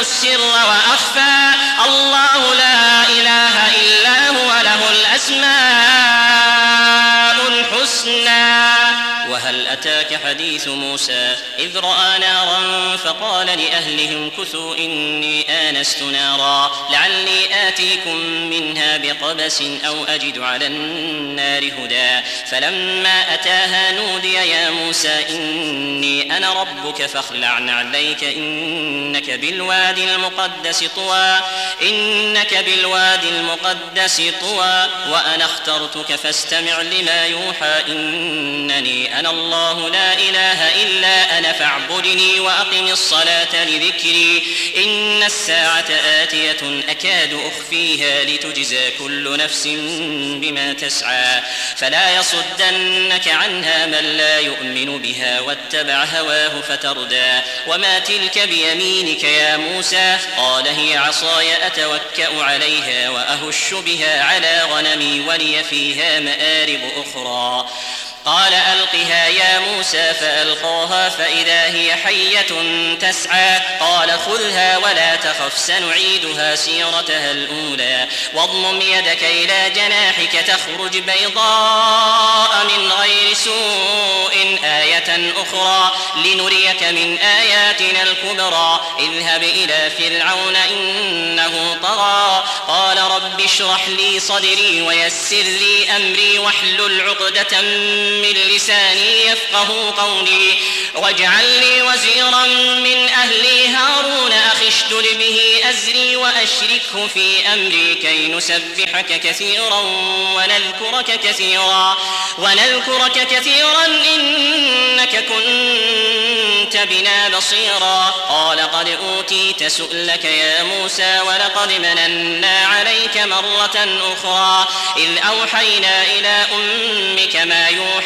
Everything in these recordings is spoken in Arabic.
السر وأخفى أتاك حديث موسى إذ رأى نارا فقال لأهلهم كثوا إني آنست نارا لعلي آتيكم منها بقبس أو أجد على النار هدى فلما أتاها نودي يا موسى إني أنا ربك فاخلع عليك إنك بالوادي المقدس طوى إنك بالوادي المقدس طوى وأنا اخترتك فاستمع لما يوحى إنني أنا الله لا إله إلا أنا فاعبدني وأقم الصلاة لذكري. إن الساعة آتية أكاد أخفيها لتجزى كل نفس بما تسعى. فلا يصدنك عنها من لا يؤمن بها واتبع هواه فتردى. وما تلك بيمينك يا موسى؟ قال هي عصاي أتوكأ عليها وأهش بها على غنمي ولي فيها مآرب أخرى. قال ألقها يا موسى فألقاها فإذا هي حية تسعى. قال خذها ولا تخف سنعيدها سيرتها الأولى. واضمم يدك إلى جناحك تخرج بيضاء من غير سوء آية أخرى. لنريك من آياتنا الكبرى. اذهب إلى فرعون إنه طغى. قال رب اشرح لي صدري ويسر لي أمري واحلل عقدة من لساني يفقه قولي. واجعل لي وزيرا من أهلي هارون أخي اشدد به أزري وأشركه في أمري كي نسبحك كثيرا ونذكرك كثيرا. ونذكرك كثيرا إنك كنت بنا بصيرا. قال قد أوتيت سؤلك يا موسى ولقد مننا عليك مرة أخرى. إذ أوحينا إلى أمك ما يوحى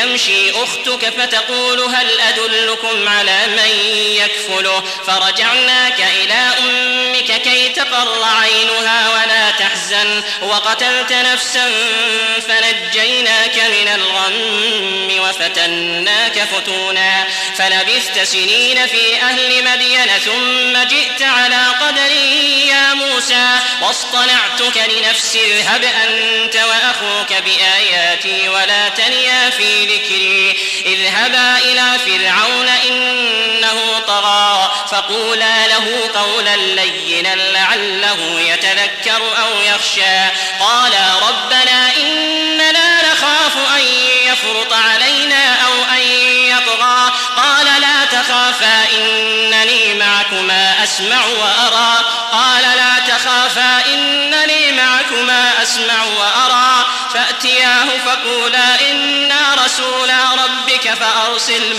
تمشي أختك فتقول هل أدلكم على من يكفله؟ فرجعناك إلى أمك كي تقر عينها ولا تحزن. وقتلت نفسا فنجيناك من الغم وفتناك فتونا. فلبثت سنين في أهل مدين ثم جئت على قدر يا موسى. واصطنعتك لنفسي اذهب أنت وأخوك بآياتي ولا تنيا في ذكري اذهبا إلى فرعون إنه طغى فقولا له قولا لينا لعله يتذكر أو يخشى. قالا ربنا إننا نخاف أن يفرط علينا أو أن يطغى. قال لا تخافا إنني معكما أسمع وأرى. ربك فأرسل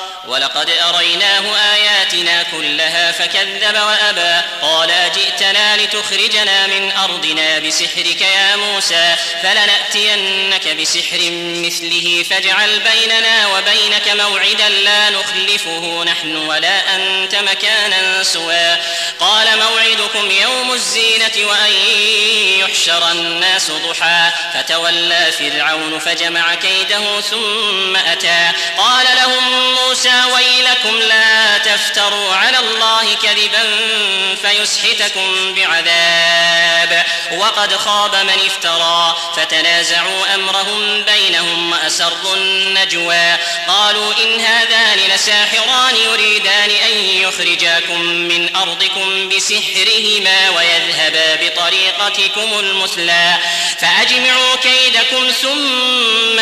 ولقد أريناه آياتنا كلها فكذب وأبى. قالا جئتنا لتخرجنا من أرضنا بسحرك يا موسى فلنأتينك بسحر مثله فاجعل بيننا وبينك موعدا لا نخلفه نحن ولا أنت مكانا سوى. قال موعدكم يوم الزينة وأن يحشر الناس ضحى. فتولى فرعون فجمع كيده ثم أتى. قال لهم موسى ويلكم لا تفتروا على الله كذبا فيسحتكم بعذاب. وقد خاب من افترى فتنازعوا أمرهم بينهم وأسروا النجوى. قالوا إن هذان لساحران يريدان أن يخرجاكم من أرضكم بسحرهما ويذهبا بطريقتكم المثلى. فأجمعوا كيدكم ثم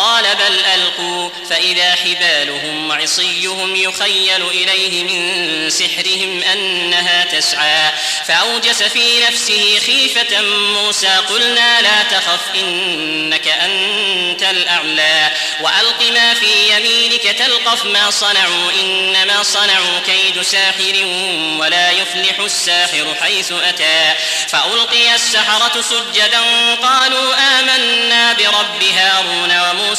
قال بل ألقوا فإذا حبالهم وعصيهم يخيل إليه من سحرهم أنها تسعى. فأوجس في نفسه خيفة موسى قلنا لا تخف إنك أنت الأعلى. وألق ما في يمينك تلقف ما صنعوا إنما صنعوا كيد ساحر ولا يفلح الساحر حيث أتى. فألقي السحرة سجدا قالوا آمنا برب هارون وموسى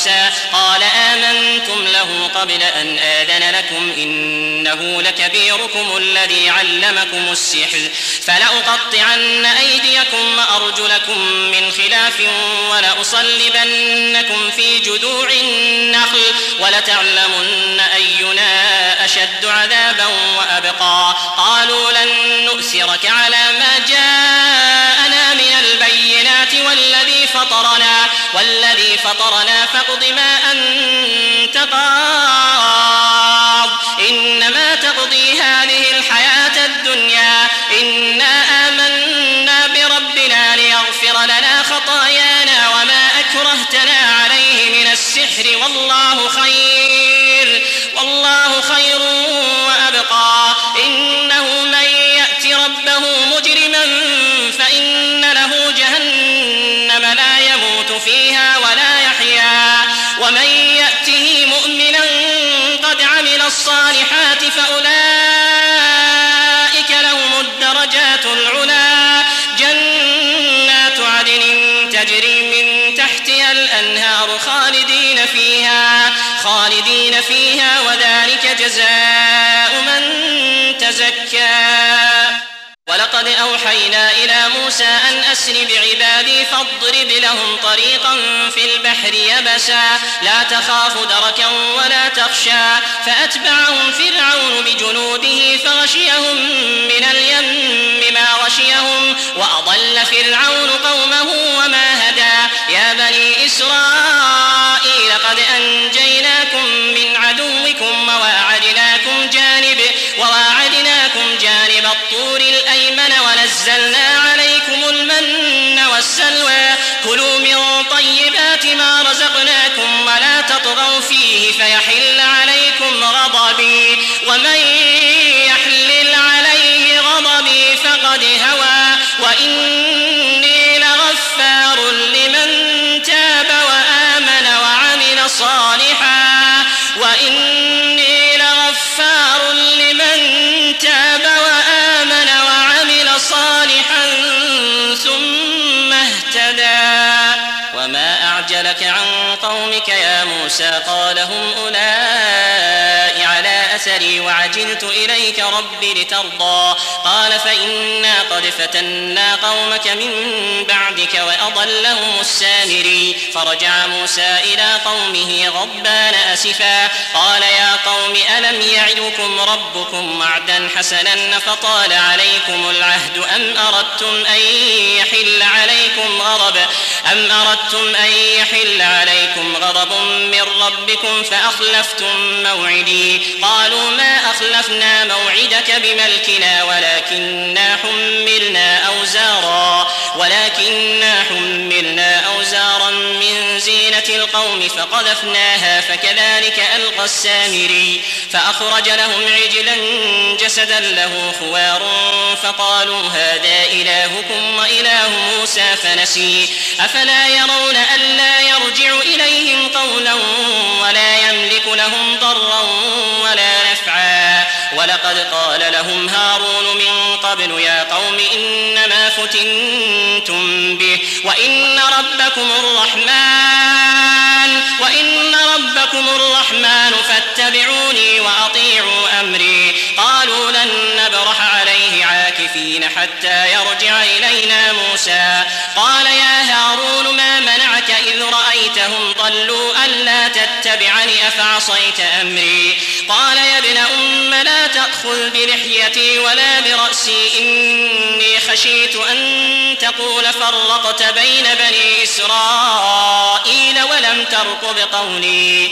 قال آمنتم له قبل أن آذن لكم إنه لكبيركم الذي علمكم السحر فلأقطعن أيديكم وأرجلكم من خلاف ولأصلبنكم في جذوع النخل ولتعلمن أينا أشد عذابا وأبقى قالوا لن نؤثرك على ما جاءنا فطرنا فاقض ما أنت قاض. إنما تقضي هذه الحياة الأنهار خالدين فيها خالدين فيها وذلك جزاء من تزكى. ولقد أوحينا إلى موسى أن أسر بعبادي فاضرب لهم طريقا في البحر يبسا. لا تخاف دركا ولا تخشى. فأتبعهم فرعون بجنوده فغشيهم من اليم ما غشيهم وأضل فرعون قومه موسى قال هم أولئك أثري وعجلت إليك ربي لترضى. قال فإنا قد فتنا قومك من بعدك وأضلهم السامري. فرجع موسى إلى قومه غضبان أسفا. قال يا قوم ألم يعدكم ربكم وعدا حسنا فطال عليكم العهد أم أردتم أن يحل عليكم غضب؟ أم أردتم أن يحل عليكم غضب من ربكم فأخلفتم موعدي. قالوا ما أخلفنا موعدك بملكنا ولكننا حملنا أوزارا ولكننا حملنا أوزارا من زينة القوم فقذفناها فكذلك ألقى السامري فأخرج لهم عجلا جسدا له خوار فقالوا هذا إلهكم وإله موسى فنسي أفلا يرون ألا يرجع إليهم قولا ولا يملك لهم ضرا ولقد قال لهم هارون من قبل يا قوم إنما فتنتم به وإن ربكم الرحمن وإن ربكم الرحمن فاتبعوني وأطيعوا أمري. قالوا لن نبرح عليه عاكفين حتى يرجع إلينا موسى. قال يا هارون ما منعك إذ رأيتهم ضلوا ألا تتبعني أفعصيت أمري؟ قال يا ابن أم لا تأخذ بلحيتي ولا برأسي إني خشيت أن تقول فرقت بين بني إسرائيل ولم ترقب قولي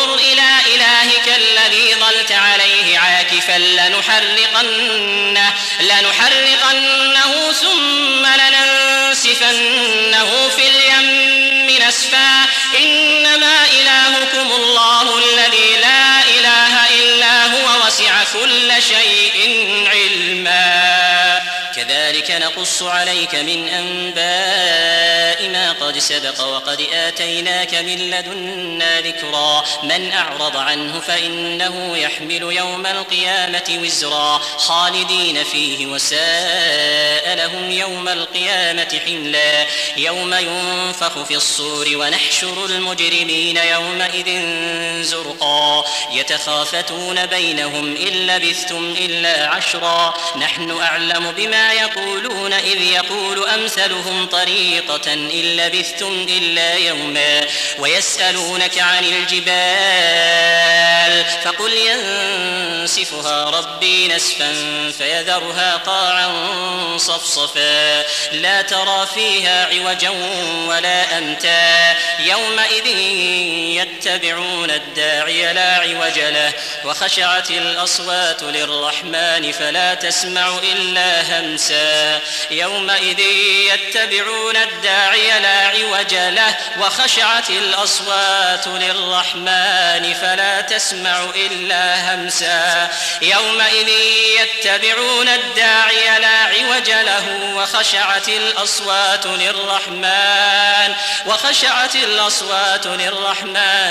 لنحرقنه لنحرقنه ثم لننسفنه في اليم نسفا. إنما نقص عليك من أنباء ما قد سبق وقد آتيناك من لدنا ذكرا. من أعرض عنه فإنه يحمل يوم القيامة وزرا. خالدين فيه وساء لهم يوم القيامة حملا. يوم ينفخ في الصور ونحشر المجرمين يومئذ زرقا. يتخافتون بينهم إن لبثتم إلا عشرا. نحن أعلم بما يقولون. إذ يقول أمثلهم طريقة إن لبثتم إلا يوما ويسألونك عن الجبال فقل ينسفها ربي نسفا فيذرها قاعا صفصفا لا ترى فيها عوجا ولا أمتا يومئذ يتبعون الداعي لا عوج له وخشعت الأصوات للرحمن فلا تسمع إلا همسا. يومئذ يتبعون الداعي لا عوج له وخشعت الأصوات للرحمن فلا تسمع إلا همسا. يومئذ يتبعون الداعي لا عوج له وخشعت الأصوات للرحمن وخشعت الأصوات للرحمن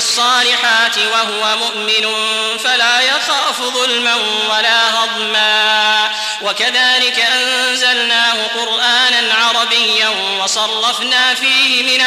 الصالحات وهو مؤمن فلا يخاف ظلما ولا هضما. وكذلك أنزلناه قرآنا عربيا وصرفنا فيه من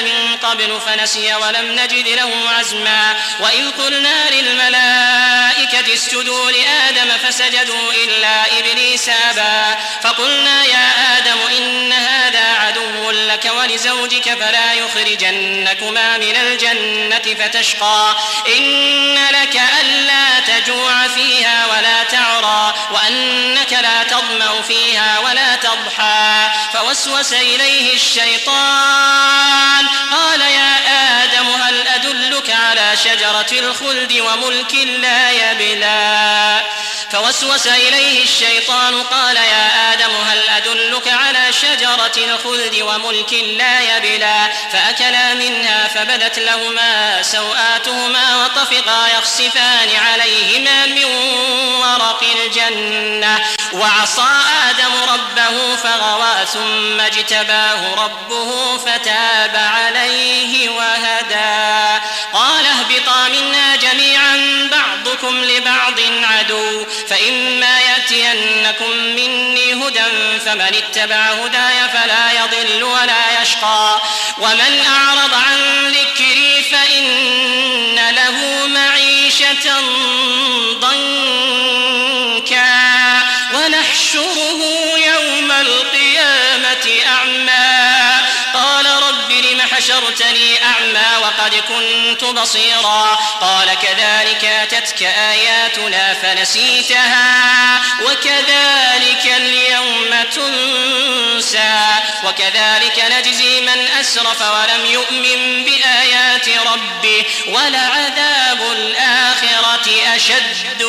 من قبل فنسي ولم نجد له عزما. وإذ قلنا للملائكة اسجدوا لآدم فسجدوا إلا إبليس أبى. فقلنا يا آدم إن هذا عدو لك ولزوجك فلا يخرجنكما من الجنة فتشقى. إن لك ألا تجوع فيها ولا تعرى وأنك لا تظمأ فيها ولا تضحى. فوسوس إليه الشيطان قال يا آدم هل أدلك على شجرة الخلد وملك لا يبلى؟ فوسوس إليه الشيطان قال يا آدم هل أدلك شجرة الخلد وملك لا يبلى فأكلا منها فبدت لهما سوآتهما وطفقا يخسفان عليهما من ورق الجنة. وعصى آدم ربه فغوى ثم اجتباه ربه فتاب عليه وهدى. فمن اتبع هداي فلا يضل ولا يشقى. ومن أعرض عن وقد كنت بصيرا. قال كذلك أتتك آياتنا فنسيتها وكذلك اليوم تنسى وكذلك نجزي من أسرف ولم يؤمن بآيات ربه ولعذاب الآخرة أشد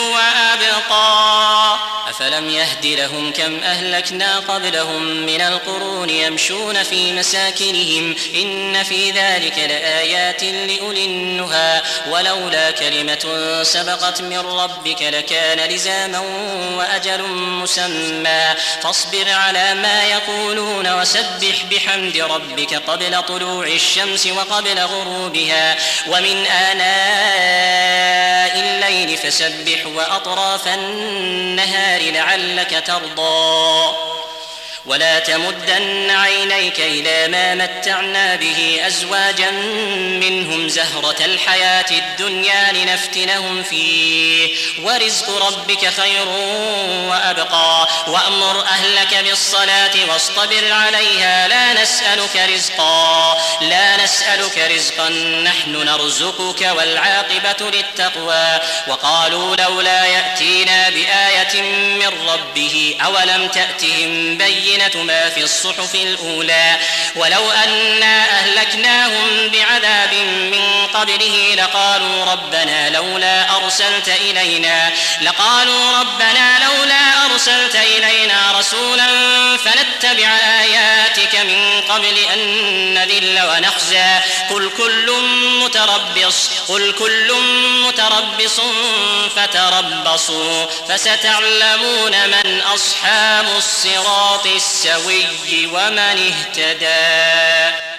أفلم يهد لهم كم أهلكنا قبلهم من القرون يمشون في مساكنهم إن في ذلك لآيات لأولي النهى ولولا كلمة سبقت من ربك لكان لزاما وأجل مسمى فاصبر على ما يقولون وسبح بحمد ربك قبل طلوع الشمس وقبل غروبها ومن آناء الليل فسبح وأطراف النهار لعلك ترضى. ولا تمدن عينيك إلى ما متعنا به أزواجا منهم زهرة الحياة الدنيا لنفتنهم فيه. ورزق ربك خير وأبقى. وأمر أهلك بالصلاة واصطبر عليها. لا نسألك رزقا. لا نسألك رزقا. نحن نرزقك والعاقبة للتقوى. وقالوا لولا يأتينا بآية من ربه. أولم تأتهم بينة ما في الصحف الأولى. ولو أنا أهلكناهم بعذاب من قبله لقالوا ربنا لولا أرسلت إلينا لقالوا ربنا لولا أرسلت إلينا رسولا فنتبع آياتك من قبل أن نذل ونخزى. قل كل متربص قل كل متربص فتربصوا فستعلمون من أصحاب الصراط السوي ومن اهتدى